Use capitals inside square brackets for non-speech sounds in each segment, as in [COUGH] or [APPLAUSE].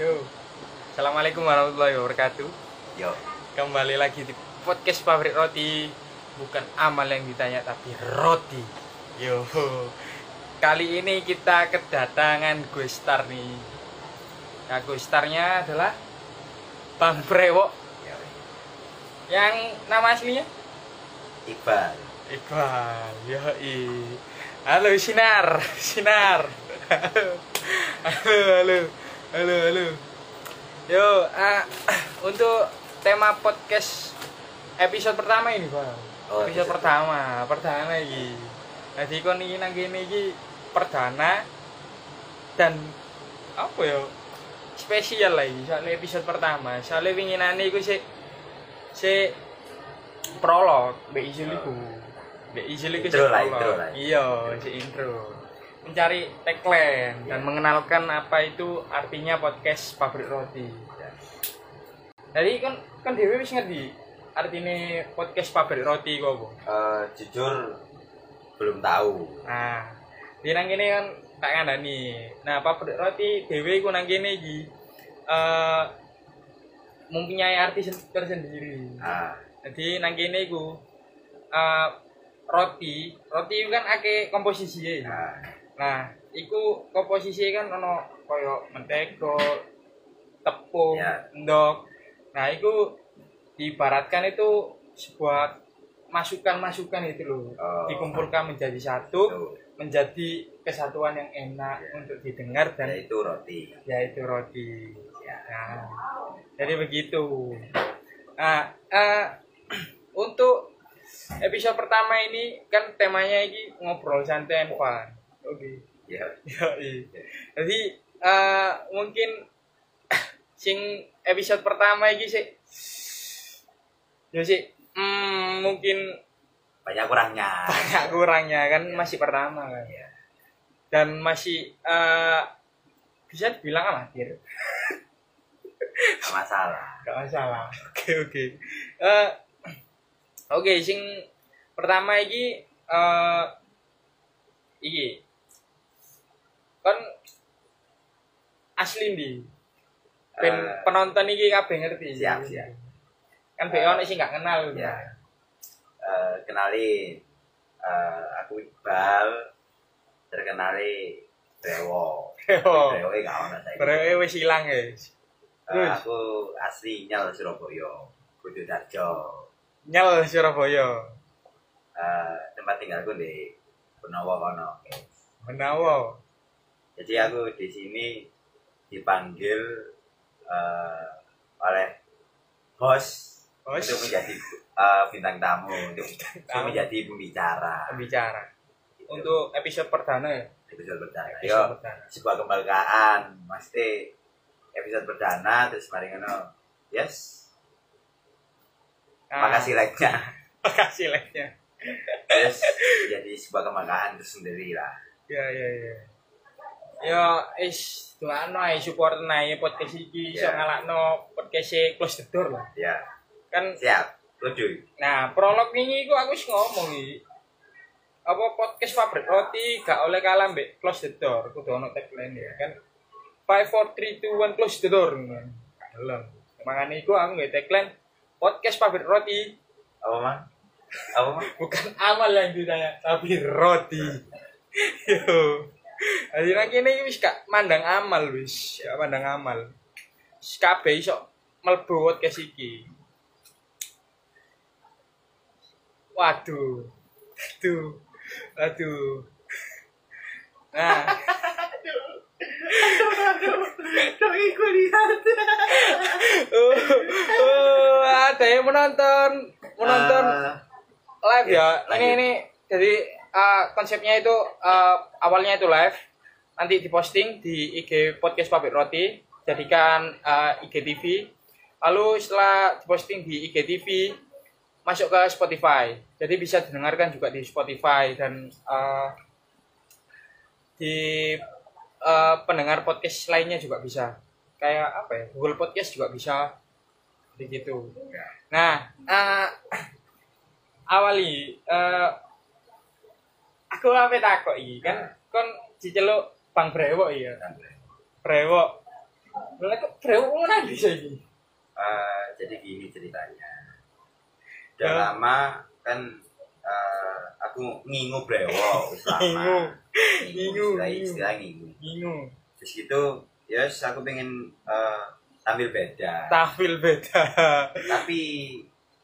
Yo. Assalamualaikum warahmatullahi wabarakatuh. Yo. Kembali lagi di podcast Pabrik Roti. Bukan amal yang ditanya tapi roti. Yo. Kali ini kita kedatangan gue star nih. Nah, gue starnya adalah Bang Brewok Yo. yang nama aslinya Iqbal. Iqbal. Yoi. Halo Sinar, Sinar. [LAUGHS] halo, halo. Halo, halo. Yo, ah, [CLEARS THROAT] untuk tema podcast episode pertama ini, Bang. Oh, episode episode pertama, perdana iki. Jadi kon iki nang iki perdana dan apa ya? Spesial lah iki, soalnya episode pertama. Soalnya winginane iku sik sik prolog, mbek izin iku. Mbek izin iku lah, prolog. Iya, si intro. Mencari tagline dan mengenalkan apa itu artinya podcast pabrik roti. Jadi kan kan Dewi wis ngerti artinya podcast pabrik roti kok, Bu. Eh, jujur belum tahu. Nah, di nang kene kan tak ngandani. Nah, pabrik roti Dewi ku nang kene iki eh mempunyai arti sen- tersendiri. Ah, Jadi nang kene iku eh roti, roti itu kan akeh komposisinya. nah, Nah, iku komposisi kan ono koyo mentega, tepung, Ya. endok. Nah, iku diibaratkan itu sebuah masukan-masukan itu loh. Oh. Dikumpulkan menjadi satu, menjadi kesatuan yang enak Ya. untuk didengar dan yaitu roti. yaitu roti. Ya. Nah, jadi begitu. Nah, eh, [CLEARS THROAT] untuk episode pertama ini kan temanya ini ngobrol santai and fun. Oke. Ya. Yoi. Jadi eh, mungkin [COUGHS] sing episode pertama ini sih ya sih hmm, mungkin Banyak kurangnya. banyak kurangnya kan masih pertama kan Ya. dan masih eh, bisa dibilang amatir Gak masalah. [LAUGHS] gak masalah oke oke Eh, oke sing pertama iki eh iki kan asli di ben Eh, penonton iki kabeh ngerti siap, siap. kan be ono sing gak kenal Ya. Eh, kenalin eh, aku Iqbal terkenali Brewo. Brewo gak ono saya. Berewe wis ilang guys Eh, aku asli nyal Surabaya. Kudu Darjo. nyel Surabaya Eh, tempat tinggalku di Purnowo kono. guys. Jadi aku di sini dipanggil eh, oleh host Bos untuk menjadi eh, bintang tamu, untuk, untuk tamu. menjadi pembicara. pembicara Gitu. untuk episode perdana ya episode perdana. Yo, episode perdana sebuah kebanggaan, mesti episode perdana terus mari ngono. Yes. Ah, Makasih like-nya. [LAUGHS] makasih like-nya Terus jadi sebuah kebanggaan tersendiri lah. Ya ya ya. Ya is doano ae support nae podcast iki iso Ya. ngalakno podcast e close the door lah. Ya, Kan siap. Setuju. nah prolog ini iku aku wis ngomong iki. Apa podcast pabrik roti gak oleh kalah mbek close the door kudu ono tagline ya kan. 5 4 3 2 1 close the door. Dalam. Makanya iku aku nggak tagline podcast pabrik roti Apa mah? Apa mah? bukan amal yang ditanya tapi roti yo jadi nang kene wis gak mandang amal wis. Gak mandang amal. Kabeh iso mlebu podcast iki. Waduh. Aduh aduh nah. Dong iku lihat. oh, oh, ada yang menonton. Menonton live ya. Iya, Ini ini. jadi uh, konsepnya itu uh, awalnya itu live, nanti diposting di IG podcast Pabrik Roti, jadikan uh, IGTV. Lalu setelah diposting di IGTV masuk ke Spotify. Jadi bisa didengarkan juga di Spotify dan uh, di uh, pendengar podcast lainnya juga bisa. Kayak apa ya? Google Podcast juga bisa. Begitu. Nah, uh, [CLEARS THROAT] awali eh aku apa takok iki kan kon diceluk Bang Brewok iya. Brewok. Lah kok brewok ngono bisa iki? Eh, jadi gini ceritanya. Udah Ya. lama kan eh, aku ngingu brewo wis lama. Ngingu. Ngingu, Istilah, ngingu. istilah ngingu. Bingung. Terus gitu, ya yes, aku pengen eh, tampil beda. Tampil beda. Tapi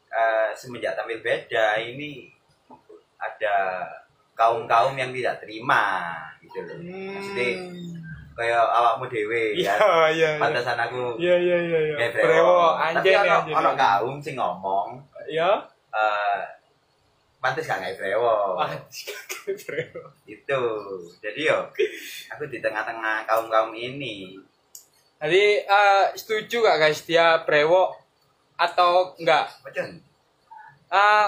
eh, semenjak tampil beda ini ada kaum-kaum yang tidak terima gitu loh. Maksudnya kayak awakmu dewe Iya, ya. iya, iya. Pantesan aku Iya, iya, iya, iya. kayak Brewok Tapi anjing ono anjing. ono kaum sing ngomong Ya. eh pantes gak kayak brewo. Wah, brewok. Itu. Jadi yo aku di tengah-tengah kaum-kaum ini. Jadi eh, setuju gak guys dia brewok atau enggak? Macam Eh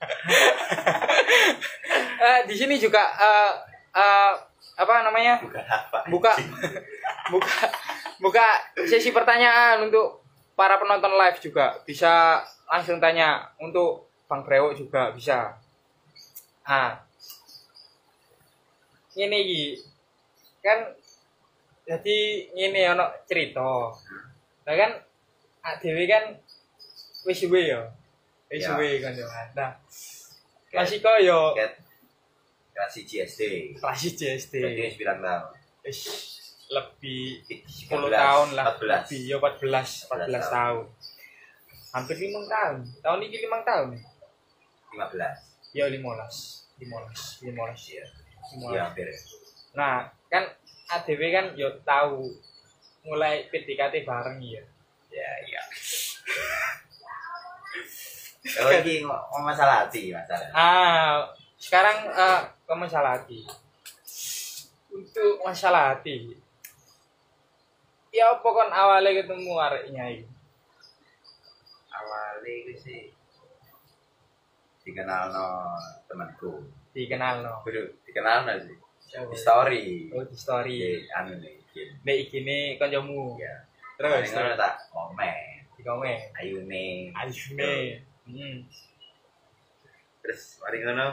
[LAUGHS] eh, di sini juga eh, eh, apa namanya? apa. Buka [LAUGHS] buka buka sesi pertanyaan untuk para penonton live juga bisa langsung tanya untuk Bang Brewok juga bisa. Ah. Ini iki kan jadi ini ono cerita. Lah kan ADW kan wis ya. Wis Ya. suwe kan ya. Nah, masih koyo Ket kelas GSD. kelas JSD. Jadi 9 tahun. Wis lebih 10 13, tahun lah 14. lebih ya 14 14 tahun. tahun hampir 5 tahun tahun ini 5 tahun 15. ya 15 15 15 Iya. 15 Iya, hampir. nah kan ADW kan yo tahu mulai PDKT bareng ya Ya, iya. Kalau ini ngomong masalah hati, masalah. ah sekarang eh, ke masalah hati untuk masalah hati ya apa kon awalnya ketemu areknya ini Awalnya itu sih dikenal no temanku. dikenal no Kudu dikenal no sih. Di story. oh di story Di anu nih. Nek iki ne kancamu. Ya. Terus ngono tak komen. di komen. Ayu nih. Ayune. Hmm. Terus mari ngono.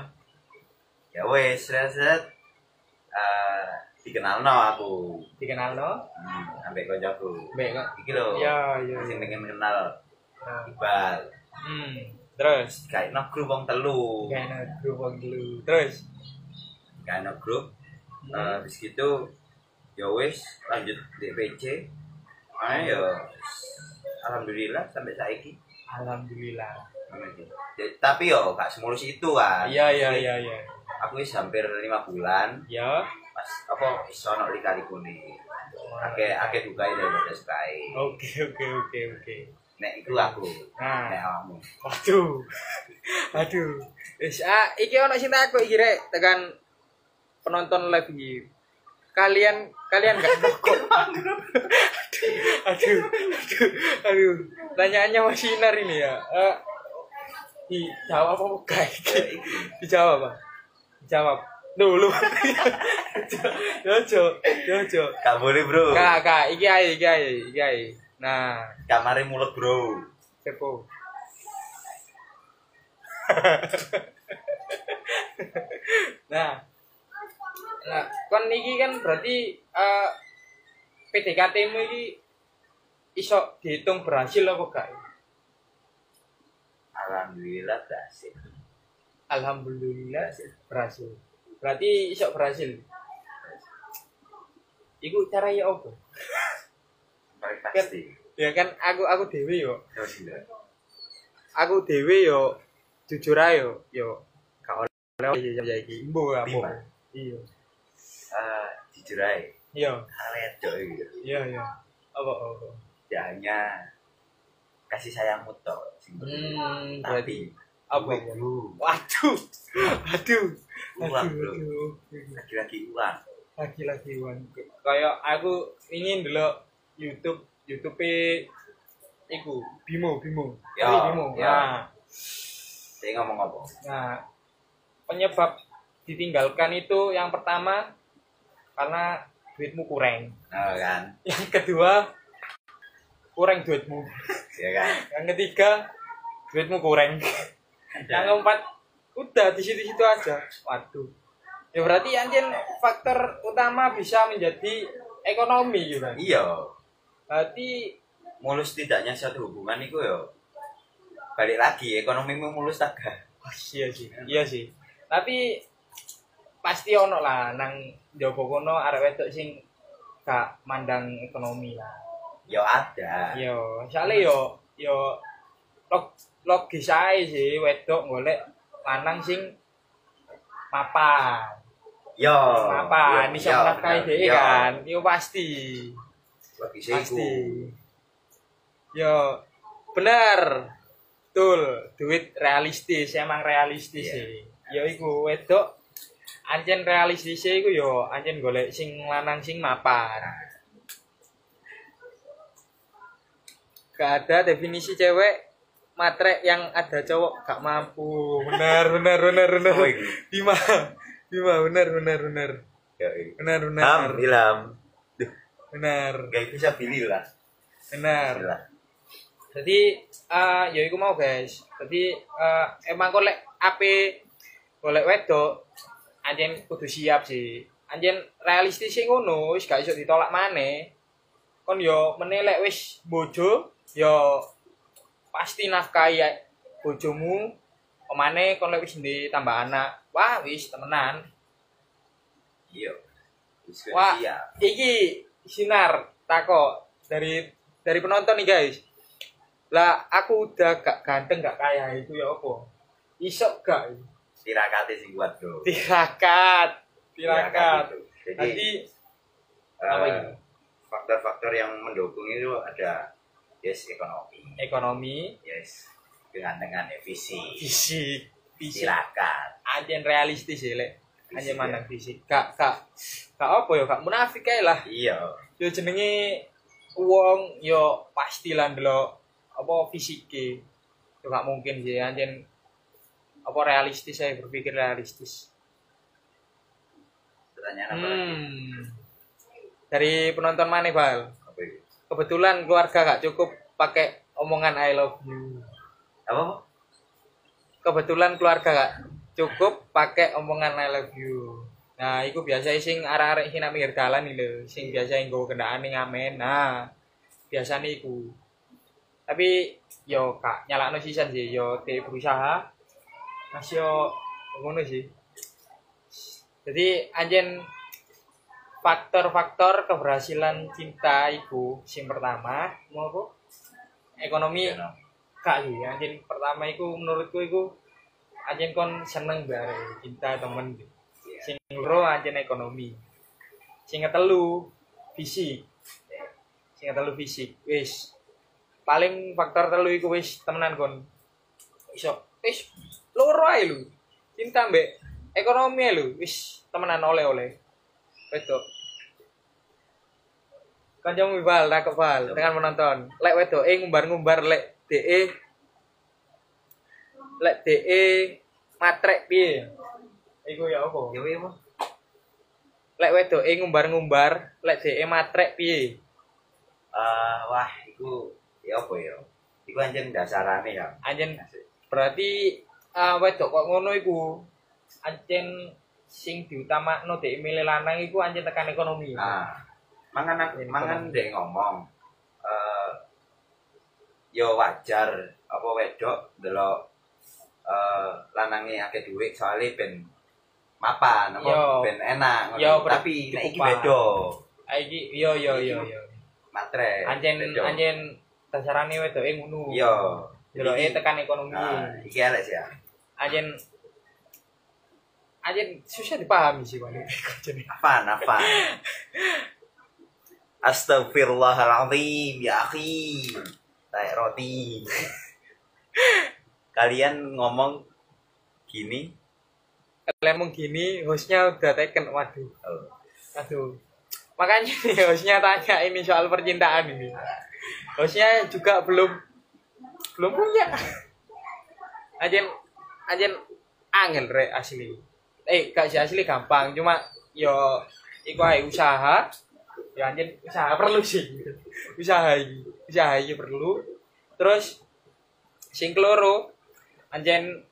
Ya wes, set set. Eh dikenal no aku. Dikenal no? Hmm, ambek koncoku. Mbek kok. Iki lho. Ya, ya. Sing ya. pengen kenal Nah, Iqbal. Hmm. Terus Kayak no grup wong telu. kayaknya grup wong dulu. Terus Kayak no grup. Eh, hmm. habis gitu ya wes lanjut DPC. Ah ya alhamdulillah sampai saiki. alhamdulillah. Tapi yo gak semulus itu kan. Iya iya iya iya. Aku wis hampir lima bulan Ya. pas apa iso ono lika-liku nih. Ake ake dukai daripada sukai. Oke oke oke oke. Nek iku aku. Nah, Nek awakmu. waduh. Aduh. Wis ah iki ono sing takut iki rek tekan penonton live iki. Kalian kalian gak [LAUGHS] rokok. aduh, aduh, aduh. Tanyaannya masih sinar ini ya. Eh, dijawab apa enggak? Dijawab, Bang. Dijawab. Dulu. [LAUGHS] Jojo, jojo. Gak boleh, Bro. Kak, kak, iki ae, iki ae, iki ae. Nah, Kamare mulut, Bro. Sepo. [LAUGHS] nah, nah, kon iki kan berarti eh PDKT-mu iki iso dihitung berhasil apa gak? Alhamdulillah berhasil. Alhamdulillah berhasil. Berarti iso berhasil. Iku cara ya apa? Paling pasti. Ya kan aku aku dewe yo. Gitu. Aku dewe yo jujur ae yo yo gak oleh ya iki. Mbo apa? Iya. Eh, jujur aja. Iya. Aledok gitu. Iya iya. Apa apa? Ya hanya kasih sayangmu toh. Hmm, Tapi apa? uang, apa? bro. Waduh. [LAUGHS] Aduh. Uang, bro. Lagi-lagi uang. Lagi-lagi wan. Kayak aku ingin dulu YouTube YouTube iku Bimo Bimo. Ya, Bimo. ya. Nah, Saya ngomong apa? nah penyebab ditinggalkan itu yang pertama karena duitmu kurang. Nah, kan. Yang kedua kurang duitmu. [LAUGHS] Ya kan. Yang ketiga duitmu kurang. Yang keempat udah di situ-situ aja. Waduh. Ya berarti anjir faktor utama bisa menjadi ekonomi gitu kan iya berarti mulus tidaknya satu hubungan itu ya balik lagi ekonomimu mulus tak oh, iya sih iya sih tapi pasti ono lah nang jopo kono arek wedok sing gak mandang ekonomi lah ya ada. Yo soalnya yo yo log, logis aja sih wedok golek lanang sing mapan. Yo. Mapan yo, iso yo, menafkahi bener, dhewe yo. kan yo pasti. Saya pasti. Yo bener. Betul duit realistis emang realistis Iya. sih. Yo iku wedok anjen realistis sih iku yo anjen golek sing lanang sing mapan gak ada definisi cewek matre yang ada cowok. Gak mampu. Benar benar benar benar? Bima Bima benar benar benar. Benar benar. Ham, Ilham. Benar. Gak bisa pilih lah. benar. Lah. jadi eh ya iku mau guys. Jadi eh, emang golek ape golek wedok anjen kudu siap sih. Anjen realistis sih ngono gak iso ditolak maneh. Kon yo menelek wis bojo yo pasti nafkahi ya bojomu omane kon lek wis ndi tambah anak wah wis temenan Iya. Wis Wah. iki sinar tako dari dari penonton nih guys lah aku udah gak ganteng gak kaya itu ya apa isok gak Tirakate sing kuat, Bro. tirakat tirakat. Jadi eh, apa ini? faktor-faktor yang mendukung itu ada yes ekonomi, ekonomi. Yes dengan dengan visi, fisik fisik tirakat, anjen realistis ya lek. Anjen Fisik, mandang fisik gak gak gak apa ya gak munafik kae lah. Iya, yo jenenge wong yo pasti lah ndelok apa fisike yo gak mungkin sih anjen apa realistis saya berpikir realistis. Pertanyaan apa lagi? hmm. dari penonton mana bal? Kebetulan keluarga gak cukup pakai omongan I love you. Apa? Kebetulan keluarga gak cukup pakai omongan I love you. Nah itu biasa sing arek-arek sing nang pinggir dalan iki lho sing biasa nggo kendaan ning ngamen nah biasanya iku. Tapi yo kak nyalakno sisan sih yo dia berusaha. Masih yo ngono sih. Jadi anjen faktor-faktor keberhasilan cinta iku sing pertama mau apa ekonomi no. kak sih anjen pertama iku menurutku iku anjen kon seneng bare cinta temen. Iya. sing loro anjen ekonomi. Sing ketelu fisik. Sing ketelu fisik wis. Paling faktor telu iku wis temenan kon. Iso wis loro ae lho. Cinta mbek ekonomi ae lho wis temenan oleh-oleh. Wedok kancamu bal tak bal? Dengan menonton. Lek wedok eh ngumbar-ngumbar lek DE lek DE matrek piye? Iku ya apa? Ya, iya, Pak. lek wedok eh ngumbar-ngumbar lek DE matrek piye? Eh, wah, itu ya apa ya? Iku anjing dasarane ya. anjen berarti ah wedok kok ngono iku? Anjen sing diutamakno DE milih lanang iku anjen tekan ekonomi. Nah, mangan mangan dek ngomong. Eh yo wajar apa wedok delok eh lanange akeh dhuwit soalnya ben mapan apa Yo. ben enak. Yo, tapi nek iki beda Ah, iki yo yo yo yo matre anjen beda. anjen dasarane wedoke ngono yo Deloke Iki- tekan ekonomi nah, iki elek sih ya anjen anjen susah dipahami sih. Anjen. apa apa Astagfirullahaladzim ya akhi. Roti. Kalian ngomong gini. Kalian mau gini hostnya udah taken waduh. Oh, aduh. Makanya nih hostnya tanya ini soal percintaan ini. Hostnya juga belum belum punya. Ajen ajen angel re asli. Eh gak sih asli gampang. Cuma yo iku usaha ya anjen usaha perlu sih usaha usaha perlu terus sing keloro anjen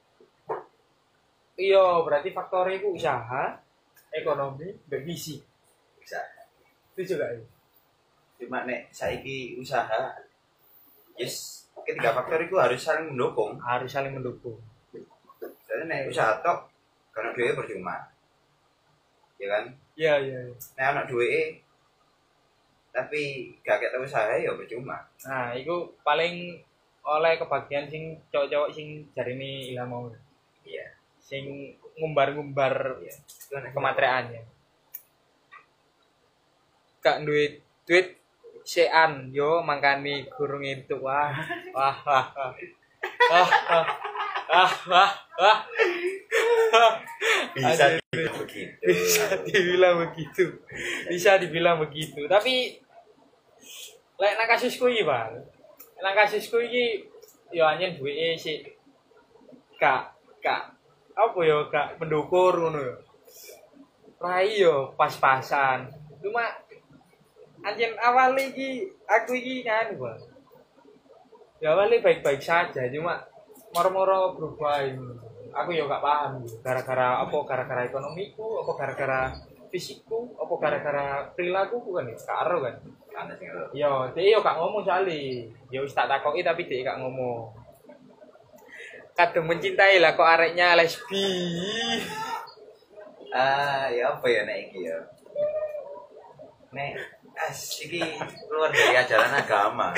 iya berarti faktornya itu usaha ekonomi dan visi bisa Setuju gak? cuma nek saiki usaha yes ketiga faktor itu harus saling mendukung Harus saling mendukung. jadi nek usaha tok karena duit percuma ya kan Iya, iya. iya. nek anak duit tapi gak ketemu saya ya percuma nah itu paling oleh kebagian sing cowok-cowok sing jari ini ilham mau. Iya. Yeah. sing ngumbar-ngumbar yeah. kemateriannya kak duit duit sean yo mangkani gurung itu. Wah wah wah wah. Wah wah wah, bisa dibilang begitu. Bisa dibilang begitu. Bisa dibilang begitu. Tapi lek nang kasusku iki bang. Nang kasusku iki yo anjen duwe sih gak gak apa yo gak mendukur ngono yo rai yo pas-pasan. Cuma anjen awal iki aku iki kan bang. Ya awalnya baik-baik saja cuma moro-moro berubah ini. Aku ya gak paham gara-gara apa? Gara-gara ekonomiku apa gara-gara fisikku apa gara-gara perilaku kan ya? Karo kan? Yo dia yo gak ngomong sali yo wis tak takoki tapi dia gak ngomong. Kadang mencintai lah kok areknya lesbi. [LAUGHS] Ah ya apa ya nek iki ya? Nek as iki keluar dari ajaran agama.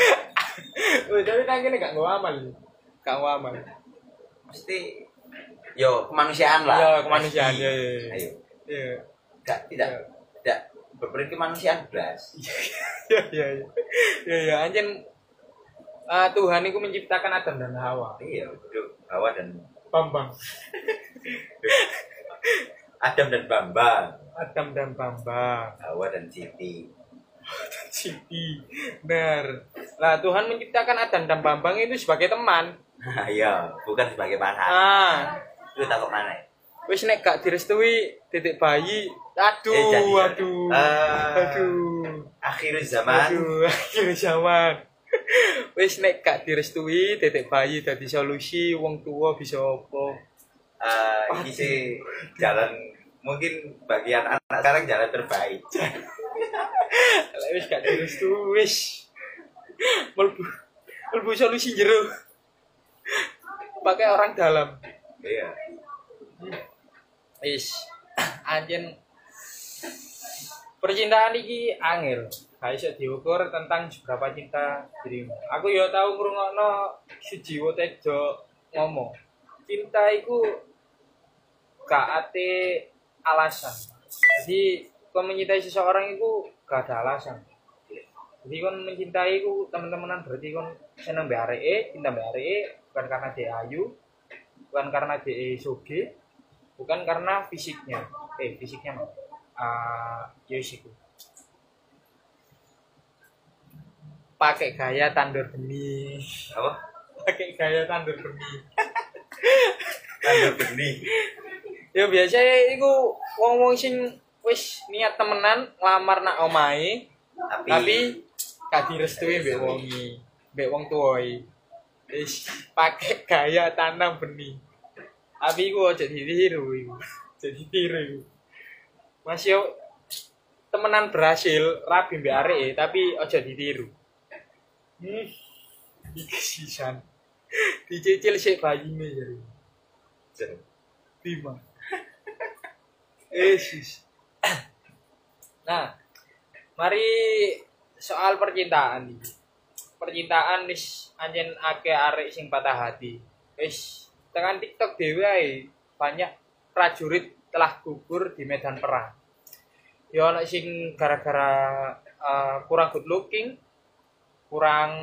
[LAUGHS] Wih, tapi nang kene gak ngomong amal. Gak ngomong amal. Mesti yo kemanusiaan lah. Yo, kemanusiaan, ayo. iya gak tidak. Tidak. Berperi kemanusiaan belas [LAUGHS] iya iya iya. Iya iya. Anjen ah, Tuhan itu menciptakan Adam dan Hawa. Iya hidup Hawa dan Bambang. [LAUGHS] Adam dan Bambang. Adam dan Bambang. Hawa dan Siti. Siti. Benar. Lah Tuhan menciptakan Adam dan Bambang itu sebagai teman. [LAUGHS] Iya bukan sebagai pasangan ah. Itu takut mana wis nek gak direstui titik bayi. Aduh Eh, jadi, aduh. Eh, aduh. akhir zaman. Aduh akhir zaman. [LAUGHS] Wis nek gak direstui titik bayi dadi solusi wong tua bisa apa? Eh, ini sih jalan mungkin bagi anak sekarang jalan terbaik. [LAUGHS] Wis gak direstui wis. Melbu melbu solusi jero. Pakai orang dalam. Iya Is anjen percintaan iki angel. Gak diukur tentang seberapa cinta dirimu. Aku ya tau ngrungokno Sujiwo Tejo ngomong, cinta iku gak ate alasan. Jadi kau mencintai seseorang itu gak ada alasan. Jadi kon mencintai ku teman-temanan berarti kon seneng areke, cinta areke bukan karena dia ayu, bukan karena dia soge, bukan karena fisiknya. Eh fisiknya mah. Uh, Yoshiku pakai gaya tandur benih. Apa? Pakai gaya tandur benih. [LAUGHS] Tanda benih. Ya biasanya itu wong-wong sing wis niat temenan ngelamar nak omahe tapi, tapi gak direstui mbek wongi mbek wong tuoi wis pakai gaya tanam benih Abi gue [LAUGHS] jadi tiru jadi tiru masih temenan berhasil rabi mbak Are tapi ojo ditiru. Hmm dikesisan [LAUGHS] dicicil si bayi nih jadi jadi Eh sis. [CLEARS THROAT] nah mari soal percintaan nih percintaan nih anjen ake arek sing patah hati. Wis tekan TikTok ae banyak prajurit telah gugur di medan perang. Ya ana sing gara-gara eh, kurang good looking kurang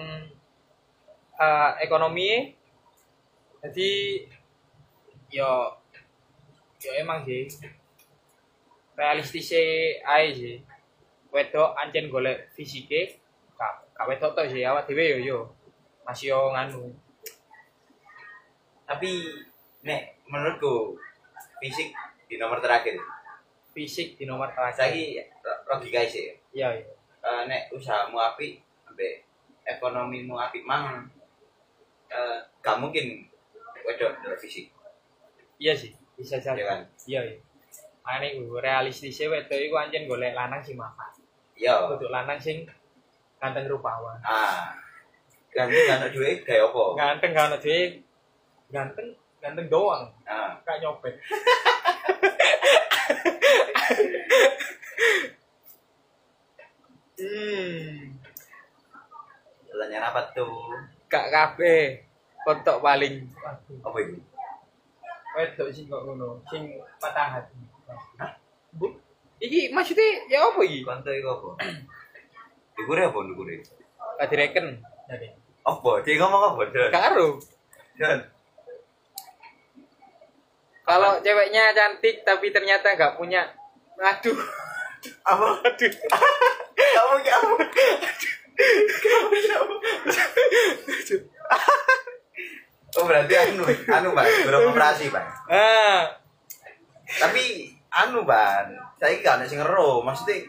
eh, ekonomi jadi yo yo emang sih realistis ae sih. Wedok ancen golek fisike gak gak wedok sih awak dhewe yo yo. Masih yo nganu tapi nek menurutku fisik di nomor terakhir fisik di nomor terakhir saya logika sih iya iya Eh, nek usahamu api ambek ekonomimu api mang eh, gak mungkin wedok dari fisik iya sih bisa ya jadi kan iya iya ane ku realistis wedok iku ancen golek lanang sih makan ya Yo. Duduk lanang sing ganteng rupawan. Ah. Ganteng gak ono duit kayak apa? Ganteng gak duwe. Ganteng ganteng doang. Ah. Kayak nyopet. hmm. Pertanyaan apa tuh? Gak kabeh. Kontok paling. Apa itu? Wedok sing kok ngono, sing patah hati. Bu, iki maksudnya ya apa iki? Konto itu apa? [CLEARS THROAT] Dukure apa dukure? Gak direken. Jadi, Apa? Dia ngomong apa? Don? karo. Don. Kalau ceweknya cantik tapi ternyata nggak punya, aduh, Apa? aduh, Kamu kamu. Oh berarti anu, anu bang, belum operasi bang. ah, Tapi anu bang, saya gak ada sing ngero, maksudnya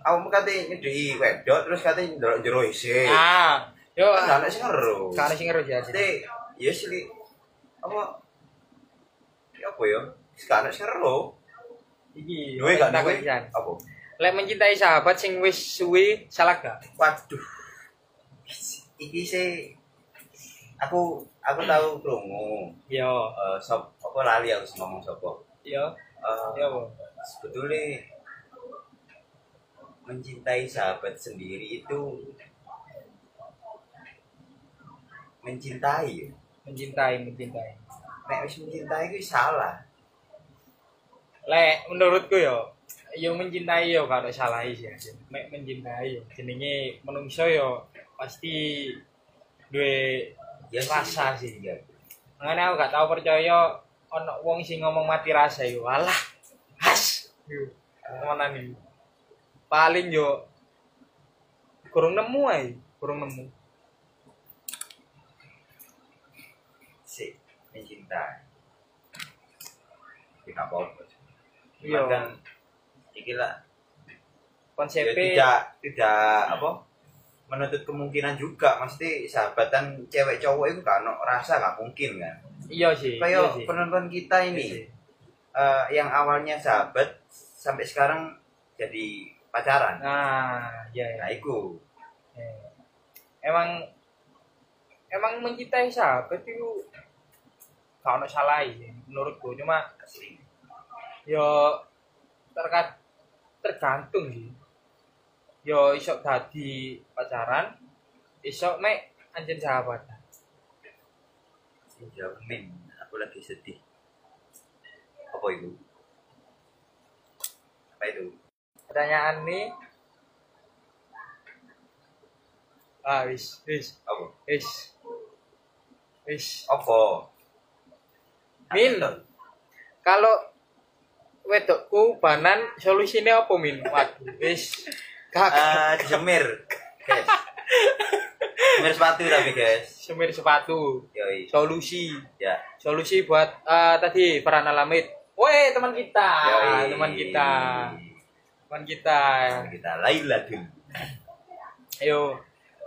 aku kate nyedhi wedok terus kate ndelok jero isih. ah, yo, Gak ada sing ngero. kalau sing ngerti aja. Maksudnya ya sih apa? Apa ya? Ada sing ngero. Iki, Duwe gak tak duwe? Apa? Lek mencintai sahabat sing wis suwe salah gak? Waduh. Iki sih aku aku tahu krungu. Yo, Eh sop apa lali aku ngomong sapa. yo, Eh, yo, apa? sebetulnya mencintai sahabat sendiri itu mencintai ya. mencintai, mencintai. Nek wis mencintai itu salah. Lek menurutku yo, yo mencintai yo kalau salah sih. Mek mencintai yo, jenenge menungso yo pasti duwe Ya Rasa sih. Ya. Makanya aku gak tau percaya ono wong sing ngomong mati rasa yo. Alah. Has. Yo. Mana nih? Paling yo kurang nemu ae, kurang nemu. Mencintai. Tidak apa-apa. Iya. Kan iki lah ya tidak tidak apa menuntut kemungkinan juga mesti sahabatan cewek cowok itu kan rasa nggak mungkin kan iya sih. iya kayak sih. penonton kita Iya ini sih. eh, yang awalnya sahabat sampai sekarang jadi pacaran Nah, ya, ya. nah itu Eh, Emang emang mencintai sahabat itu gak ono salah sih menurutku. Cuma yo terkat tergantung sih. Yo iso dadi pacaran iso mek anjen sahabat. Jamin aku lagi sedih. Apa itu? Apa itu? Pertanyaan nih ah wis wis. Apa? Wis. Wis. Apa Min. kalau wedokku banan solusinya apa min? Waduh wis. Eh, [LAUGHS] jemir guys. Jemir sepatu tapi guys. Semir sepatu. Yoi. Solusi. Ya. Solusi buat eh, tadi Farhan Alamid Woi teman kita. Yoi. teman kita. Teman kita. Teman kita Laila dulu ayo.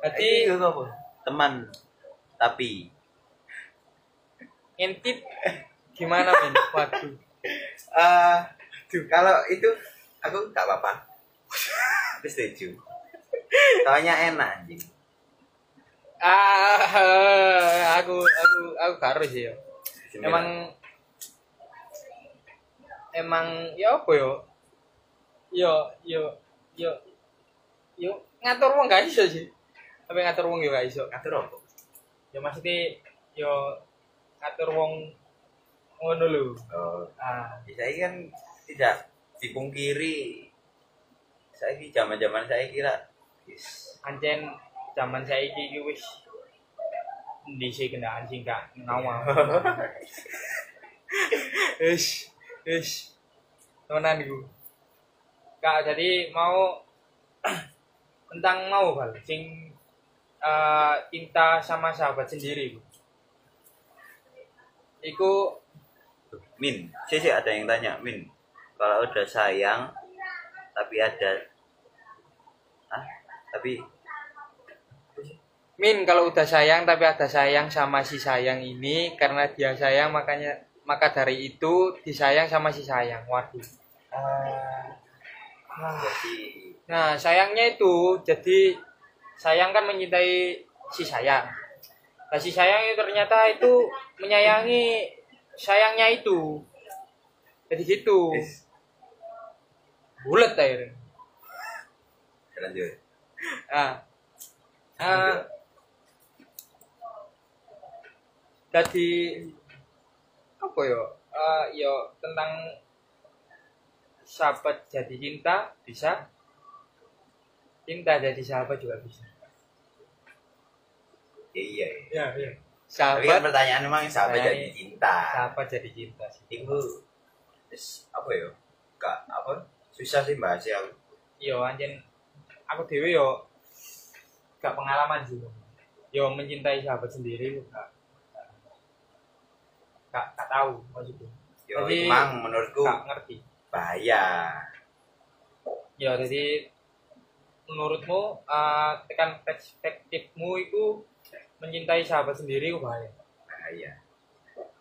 Tadi? Teman. Tapi ngintip gimana min [LAUGHS] waduh eh kalau itu aku gak apa-apa. [LAUGHS] Aku setuju. Soalnya enak anjing. ah aku aku aku karo sih yo Bismillah. emang emang ya apa yo yo yo yo yo ngatur wong gak iso sih tapi ngatur wong yo gak iso ngatur apa? ya maksudnya yo ngatur wong ngono lho. Oh, ah. Saya kan tidak dipungkiri. Saya di zaman-zaman saya kira yes. ancen zaman saiki iki wis endi sih kendaan sing gak ngawang [LAUGHS] wis wis. Temenan iku kak jadi mau [CLEARS THROAT] tentang mau bal sing eh, cinta sama sahabat sendiri iku iku Min, sih sih ada yang tanya, Min. Kalau udah sayang tapi ada ah, tapi Min kalau udah sayang tapi ada sayang sama si sayang ini karena dia sayang makanya maka dari itu disayang sama si sayang. Waduh. Jadi Nah, sayangnya itu jadi sayang kan mencintai si sayang. Si sayang itu ternyata itu menyayangi sayangnya itu. Jadi gitu. Wis, Bulat akhirnya. lanjut Ah. Ah. Jadi apa ya? Ah, ya tentang sahabat jadi cinta bisa. Cinta jadi sahabat juga bisa. Iya iya Ya, iya. tapi kan Sahabat pertanyaan memang sahabat Nah, jadi cinta sahabat jadi cinta sih. itu terus apa ya gak apa susah sih bahas ya Yo anjen aku dewe yo gak pengalaman sih. Yo mencintai sahabat sendiri yo gak gak, gak tahu maksudnya. yo Jadi- emang menurutku Gak ngerti. bahaya Ya jadi menurutmu eh, tekan perspektifmu itu mencintai sahabat sendiri itu bahaya. bahaya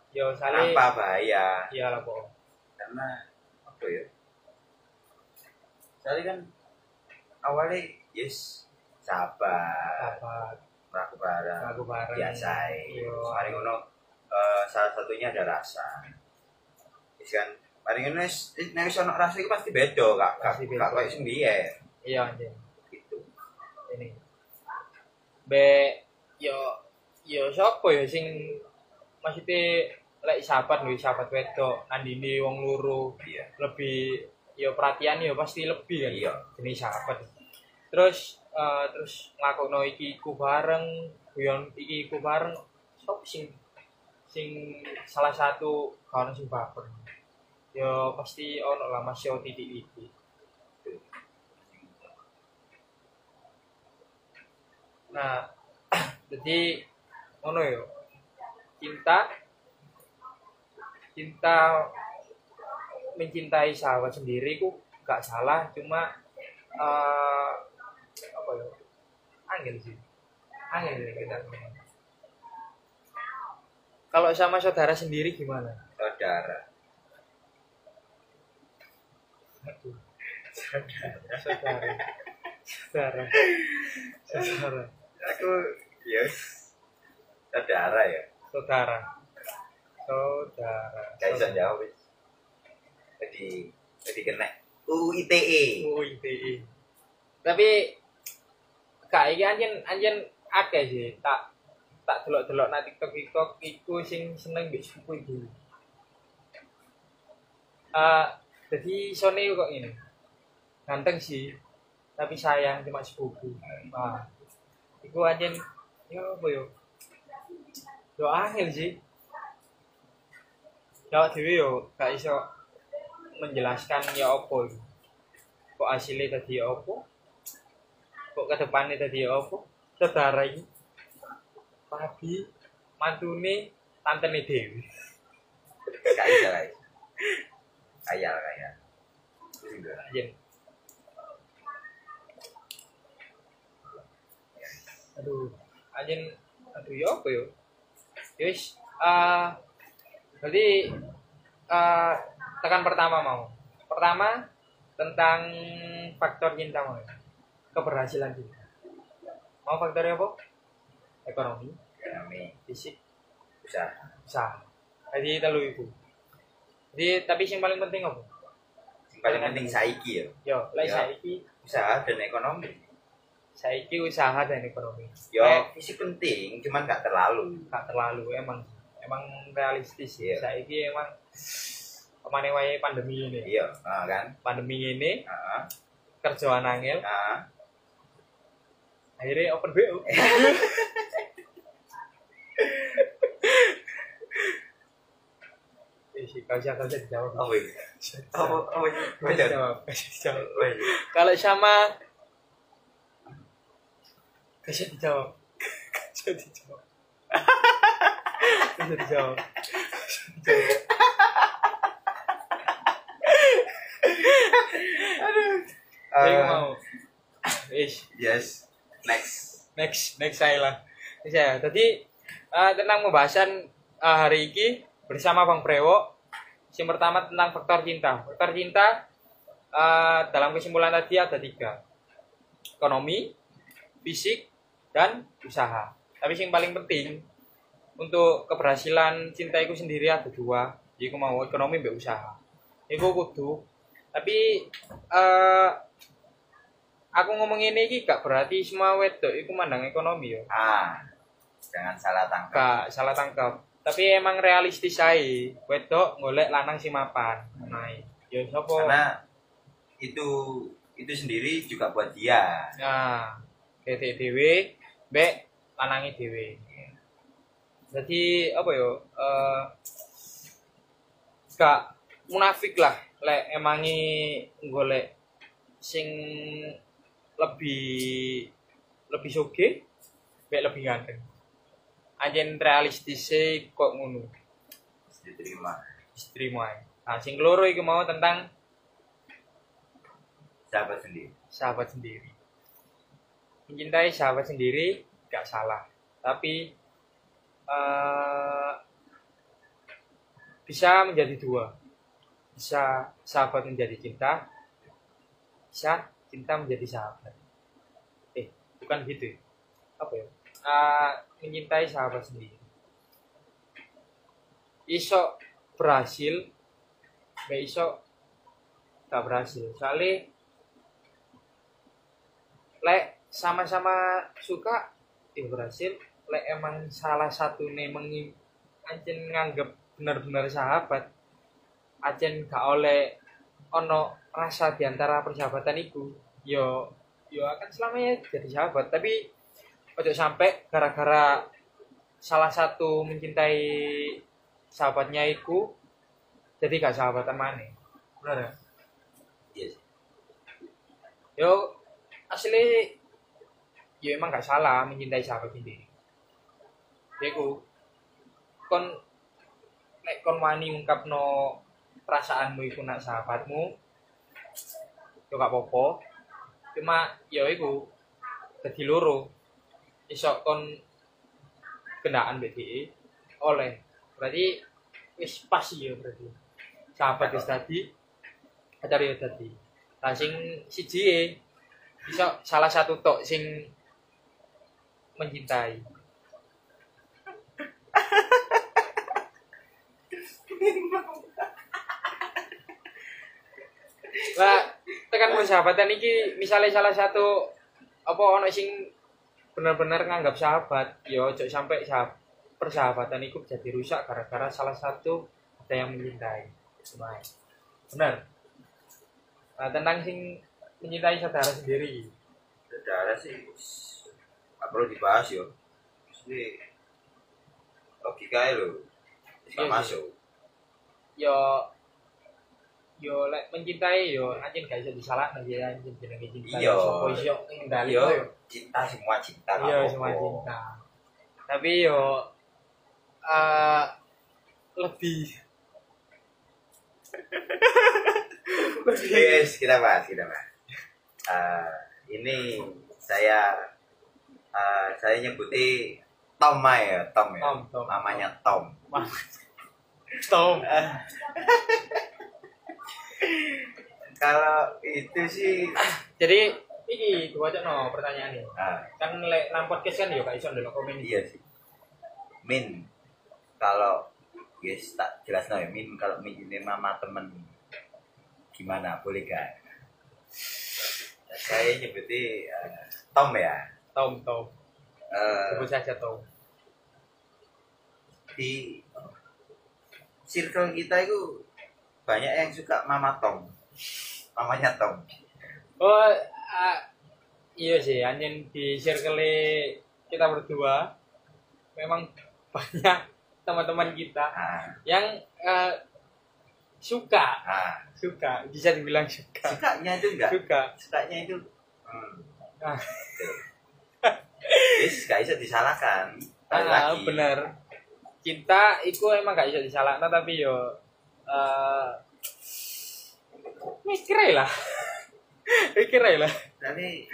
Yo saling kenapa bahaya iya lah kok. karena apa ya soalnya kan awalnya yes sahabat Sahabat, melaku bareng lagu bareng. biasa paling ngono eh, salah satunya ada rasa Yes kan paling ngono nek wis ono rasa itu pasti beda kak kak Pasti beda. kak koyo sing biyen Iya anjing. gitu Ini. Be yo yo siapa ya sing maksudnya lek sahabat lho sahabat wedok andine wong loro. Iya. Lebih yo perhatian yo pasti lebih kan iya. jenis sahabat. Terus eh, terus ngakokno iki iku bareng guyon iki iku bareng sop sing sing salah satu kawan sing baper. Yo pasti ono lah mas yo titik titik nah jadi ono yo. Cinta cinta mencintai sahabat sendiri ku gak salah cuma eh apa ya angin sih. Angin sih kita kalau sama saudara sendiri gimana? Saudara. Aduh. saudara. Saudara. [LAUGHS] Saudara. Aku yes saudara ya saudara saudara gak bisa jawab jadi jadi kena UITE Oh, ITE. Tapi kak iki anjen anjen akeh sih tak tak delok-delok nang TikTok TikTok iku sing seneng mbek suku iki. Eh jadi Sony kok ini. Ganteng sih. Tapi sayang cuma sepupu. Wah. Iku anjen yo apa yo? Yo angel sih. Yo dhewe yo gak iso menjelaskan ya apa. Kok hasilnya tadi ya apa? Kok ke depannya tadi ya apa? Saudara ini Papi mantune tante Dewi. gak bisa guys kaya kaya Enggak. Anjir. Aduh, anjing aduh ya apa yo? Yes, ah jadi ah tekan pertama mau. Pertama tentang faktor cinta mau. Keberhasilan cinta. Mau faktornya apa? Ekonomi, ekonomi fisik, usaha usaha. Jadi telu itu. Jadi tapi yang paling penting apa? yang paling penting saiki ya Yo, Ya. saiki usaha dan ekonomi saiki usaha dan ekonomi. yo fisik penting cuman gak terlalu gak terlalu emang emang realistis ya. Iya. Saiki emang ke mana wae pandemi ini. iya ah, kan Pandemi ini ah, kerjaan angel ah. akhirnya open BO. Eh, usah kau usah dijawab. oh iya oh oh iya oh iya Kalau sama kau usah dijawab. Kau usah dijawab. Kau usah dijawab. Aduh. Eh, mau. Ish. yes next next next saya lah Next saya tadi eh, tentang pembahasan eh, hari ini bersama Bang Prewo yang pertama tentang faktor cinta faktor cinta eh, dalam kesimpulan tadi ada tiga ekonomi, fisik, dan usaha. Tapi yang paling penting untuk keberhasilan cinta itu sendiri ada dua. Jadi aku mau ekonomi mbak usaha. Iku kudu. Tapi eh aku ngomong ini iki gak berarti semua wedok iku mandang ekonomi yo. ah jangan salah tangkap Gak salah tangkap. Tapi emang realistis ae. Wedok golek lanang si mapan. Nah, yo sapa? karena itu itu sendiri juga buat dia Nah, DT dhewe mbek lanange dhewe. Jadi apa yo? Eh gak munafik lah lek emangi golek sing lebih lebih soge mbek lebih ganteng. Anjen realistis kok ngono. diterima ae. Nah, sing loro iku mau tentang sahabat sendiri sahabat sendiri. Mencintai sahabat sendiri gak salah, tapi eh bisa menjadi dua. Bisa sahabat menjadi cinta, bisa cinta menjadi sahabat. Eh, bukan gitu. ya. Apa ya? Eh, mencintai sahabat sendiri. Iso berhasil, gak iso gak berhasil. Soalnya lek sama-sama suka ya berhasil lek emang salah satu nih mengi ancen nganggep benar-benar sahabat ancen gak oleh ono rasa di antara persahabatan itu yo yo akan selamanya jadi sahabat tapi ojo sampai gara-gara salah satu mencintai sahabatnya itu jadi gak sahabatan mana benar ya? sih. yo asli ya emang gak salah mencintai sahabat sendiri. Ya ku kon nek kon wani ngungkapno perasaanmu iku nak sahabatmu yo gak apa-apa. Cuma ya iku dadi loro. Iso kon kendaan BDE oleh. Berarti wis pas ya berarti. Sahabat wis tadi pacar ya tadi lah sing siji e, bisa salah satu tok sing mencintai. Lah tekan persahabatan iki misalnya salah satu apa ono sing benar-benar nganggap sahabat ya ojo sampai sahab, persahabatan itu jadi rusak gara-gara salah satu ada yang mencintai. Semai. benar. Nah, tentang sing mencintai saudara sendiri. Saudara sih nggak perlu dibahas yo. Mesti logika lo Iya bisa sih. masuk. Yo yo lek mencintai yo anjing gak bisa disalahkan ya anjing. Jenenge cinta Iya. iso ngendali yo yo cinta semua cinta nggak iya semua cinta. Tapi yo eh lebih Yes, kita bahas, kita bahas. Eh, ini saya eh, saya nyebuti Tom ya, Tom ya. Tom, Tom. Namanya Tom. Tom Kalau itu sih jadi iki gua aja no pertanyaan nih ah, kan lek nang podcast kan yo gak iso ndelok komen iya sih. Min kalau guys tak jelas ya Min kalau Min ini mama temen gimana boleh gak? Saya nyebuti eh, Tom ya. Tom Tom Eh, sebut saja Tom di circle kita itu banyak yang suka Mama Tom. Mamanya Tom. Oh, ah, iya sih, anjing di circle kita berdua memang [LAUGHS] banyak teman-teman kita Ah, yang eh, suka, ah. suka, bisa dibilang suka, Sukanya itu enggak? suka. Sukanya itu hmm. Ah, Yes, gak bisa disalahkan. Balik ah, lagi. bener. Cinta itu emang gak bisa disalahkan tapi yo eh mikir lah. [LAUGHS] mikir lah. Tapi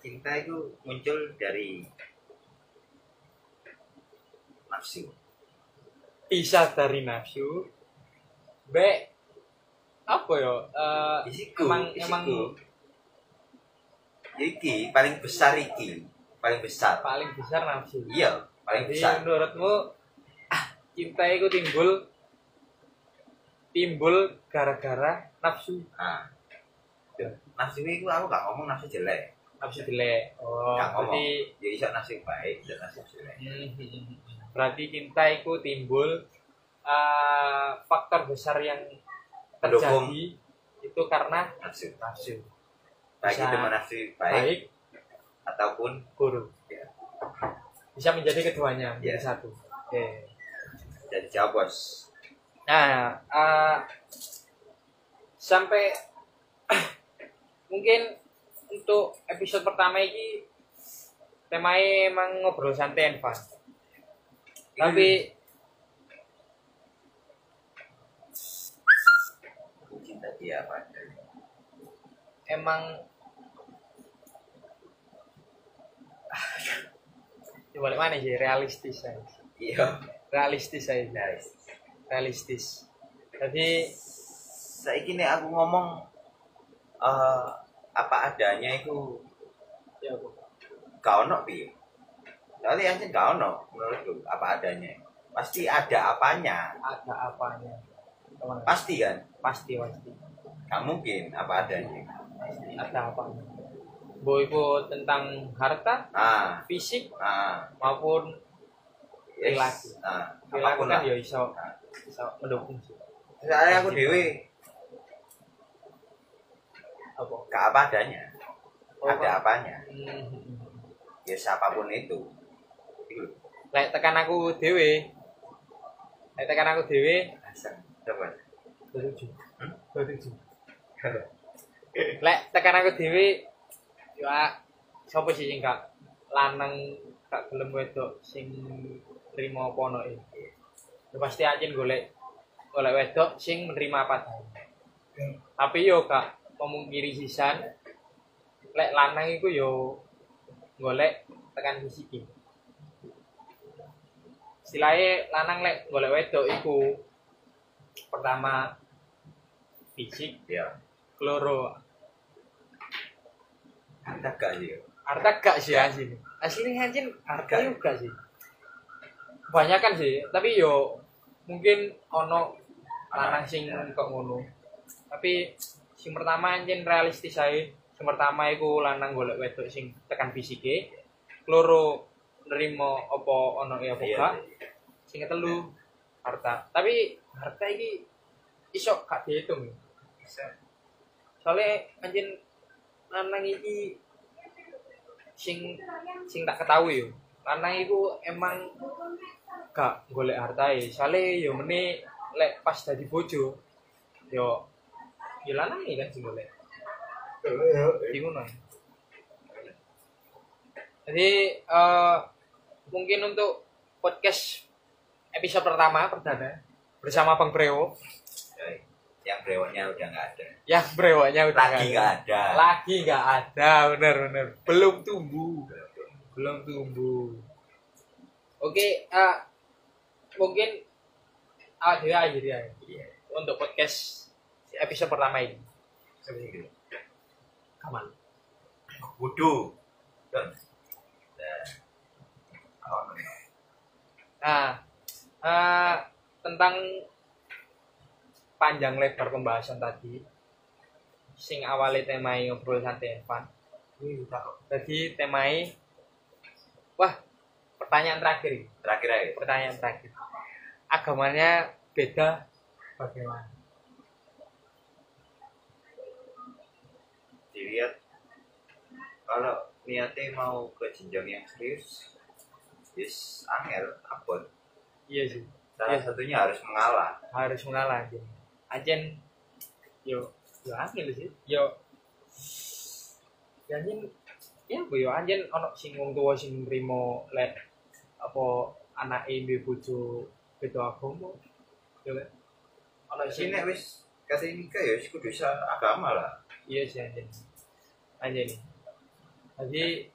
cinta itu muncul dari nafsu. Bisa dari nafsu. B apa yo? Eh, Isiku, emang isiku. emang iki paling besar iki paling besar. Paling besar nafsu. Iya paling Jadi besar. menurutmu ah, cinta itu timbul timbul gara-gara nafsu. Nah nafsu itu aku gak ngomong nafsu jelek. Nafsu jelek. Oh gak ngomong. berarti ya iso nafsu baik dan nafsu jelek. Hmm, berarti cinta itu timbul eh, faktor besar yang Mendukung. terjadi itu karena nafsu. nafsu. Baik Bisa itu nafsu baik, baik ataupun buruk Ya. bisa menjadi keduanya menjadi Ya. satu. Oke. Jadi jawab bos. Nah eh, sampai [CLEARS THROAT] mungkin untuk episode pertama ini temanya emang ngobrol santai fun. Tapi cinta dia apa emang coba balik mana sih? Realistis saya iya. Realistis saya guys realistis. Jadi saya ini aku ngomong eh, apa adanya itu ya Bu. ono piye Soalnya yang gak ono menurutku apa adanya. Pasti ada apanya. Ada apanya? Teman. pasti kan? Pasti pasti. Gak mungkin apa adanya. Ada apanya Boy itu tentang harta ah. fisik ah. maupun yes. Perilaku. ah. Perilaku apa pun kan ya iso iso mendukung sih. Soalnya aku dewe. Apa? Gak apa adanya. Oh, ada apanya? Hmm. ya siapa pun itu. Itu lek tekan aku dewe. Lek tekan aku dewe. Asal. coba. Setuju Hmm? setuju lek tekan aku dewe ya sapa sih sing gak lanang gak gelem wedok sing trimo apa ono iki ya pasti anjen golek golek wedok sing menerima apa? Tapi yo gak memungkiri sisan lek lanang iku yo golek tekan fisik istilahnya lanang lek golek wedok iku pertama fisik ya keloro ada gak sih harta gak sih asli. Asli anjing harta juga sih. Kebanyakan sih tapi yo mungkin ono lanang sing kok ngono. Tapi sing pertama anjing realistis ae. Sing pertama iku lanang golek wedok sing tekan fisike keloro nerimo apa ono ya apa Iya, gak. sing ketelu harta. Tapi harta iki iso gak dihitung. Soalnya anjing lanang iki sing sing tak ketahui yo. Lanang iku emang gak golek hartae soalnya yo meni lek pas dadi bojo yo yo lanang iki kan sing golek. Bingung jadi eh, mungkin untuk podcast episode pertama perdana bersama Bang Brewo yang brewoknya udah nggak ada. Yang brewoknya udah lagi nggak nggak ada. lagi nggak ada bener bener. Belum tumbuh. Belum tumbuh. Oke eh, mungkin awak dewe aja iya. Untuk podcast episode pertama ini. Seperti itu aman Wudu. Dan. Dan. Oh, nah eh, tentang panjang lebar pembahasan tadi sing awalnya temai ngobrol santai Evan jadi temai wah pertanyaan terakhir terakhir aja. pertanyaan terakhir agamanya beda bagaimana Dilihat kalau niatnya mau ke jenjang yang serius, yes, angel, abon. iya sih Salah Iya. satunya harus mengalah. harus mengalah aja ajen. Yo yo angin sih. Yo. Ya anjen ya bu yo anjen ono sing wong tua sing nrimo lek apa anake duwe bojo beda agama. Yo kan ono sing nek wis kata nikah ya wis kudu bisa agama lah. iya sih anjen anjen jadi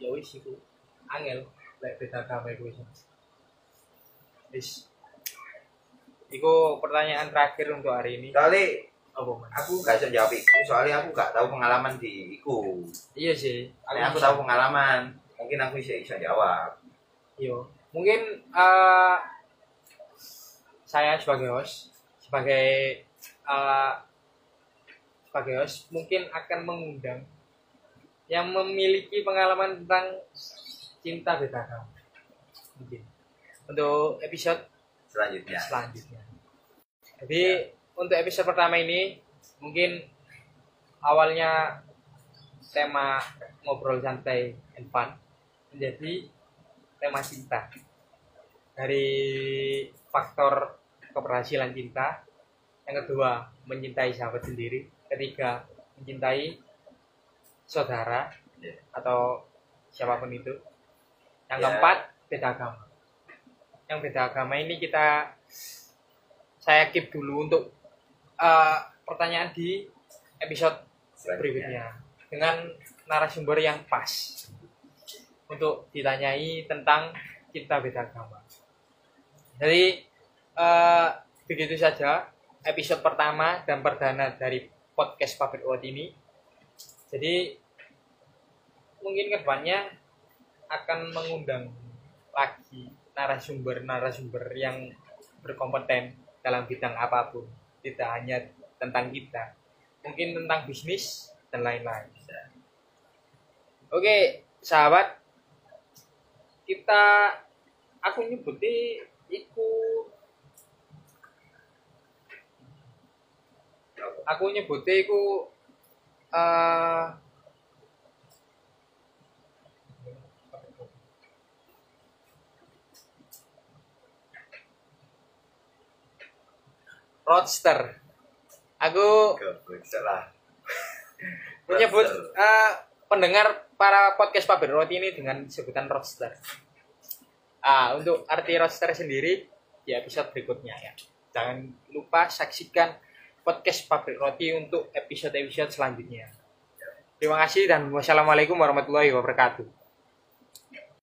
ya wis iku. Angel lek beda agama iku wis wis Iku pertanyaan terakhir untuk hari ini. Kali Apa Mas? Aku gak bisa jawab iku, soalnya aku gak tahu pengalaman di iku. Iya sih. Nek aku tahu pengalaman, mungkin aku bisa bisa jawab. Iya. Mungkin eh, saya sebagai host, sebagai eh, sebagai host mungkin akan mengundang yang memiliki pengalaman tentang cinta beda agama. Mungkin untuk episode Selanjutnya. selanjutnya. Jadi untuk episode pertama ini mungkin awalnya tema ngobrol santai and fun menjadi tema cinta. Dari faktor keberhasilan cinta, yang kedua mencintai sahabat sendiri, ketiga mencintai saudara Ya. atau siapa pun itu. Yang Ya. keempat beda agama. Yang beda agama ini kita saya keep dulu untuk uh, pertanyaan di episode berikutnya dengan narasumber yang pas untuk ditanyai tentang cinta beda agama. Jadi eh, begitu saja episode pertama dan perdana dari podcast Pabrik World ini. Jadi mungkin ke depannya akan mengundang lagi narasumber-narasumber yang berkompeten dalam bidang apa pun, tidak hanya tentang kita, mungkin tentang bisnis dan lain-lain. Oke, sahabat, kita aku nyebutnya iku. Aku nyebutnya iku eh roadster. Aku salah. [LAUGHS] menyebut eh, pendengar para podcast Pabrik Roti ini dengan sebutan roadster. Ah, untuk arti roadster sendiri di episode berikutnya ya. Jangan lupa saksikan podcast Pabrik Roti untuk episode-episode selanjutnya. Terima kasih dan wassalamualaikum warahmatullahi wabarakatuh.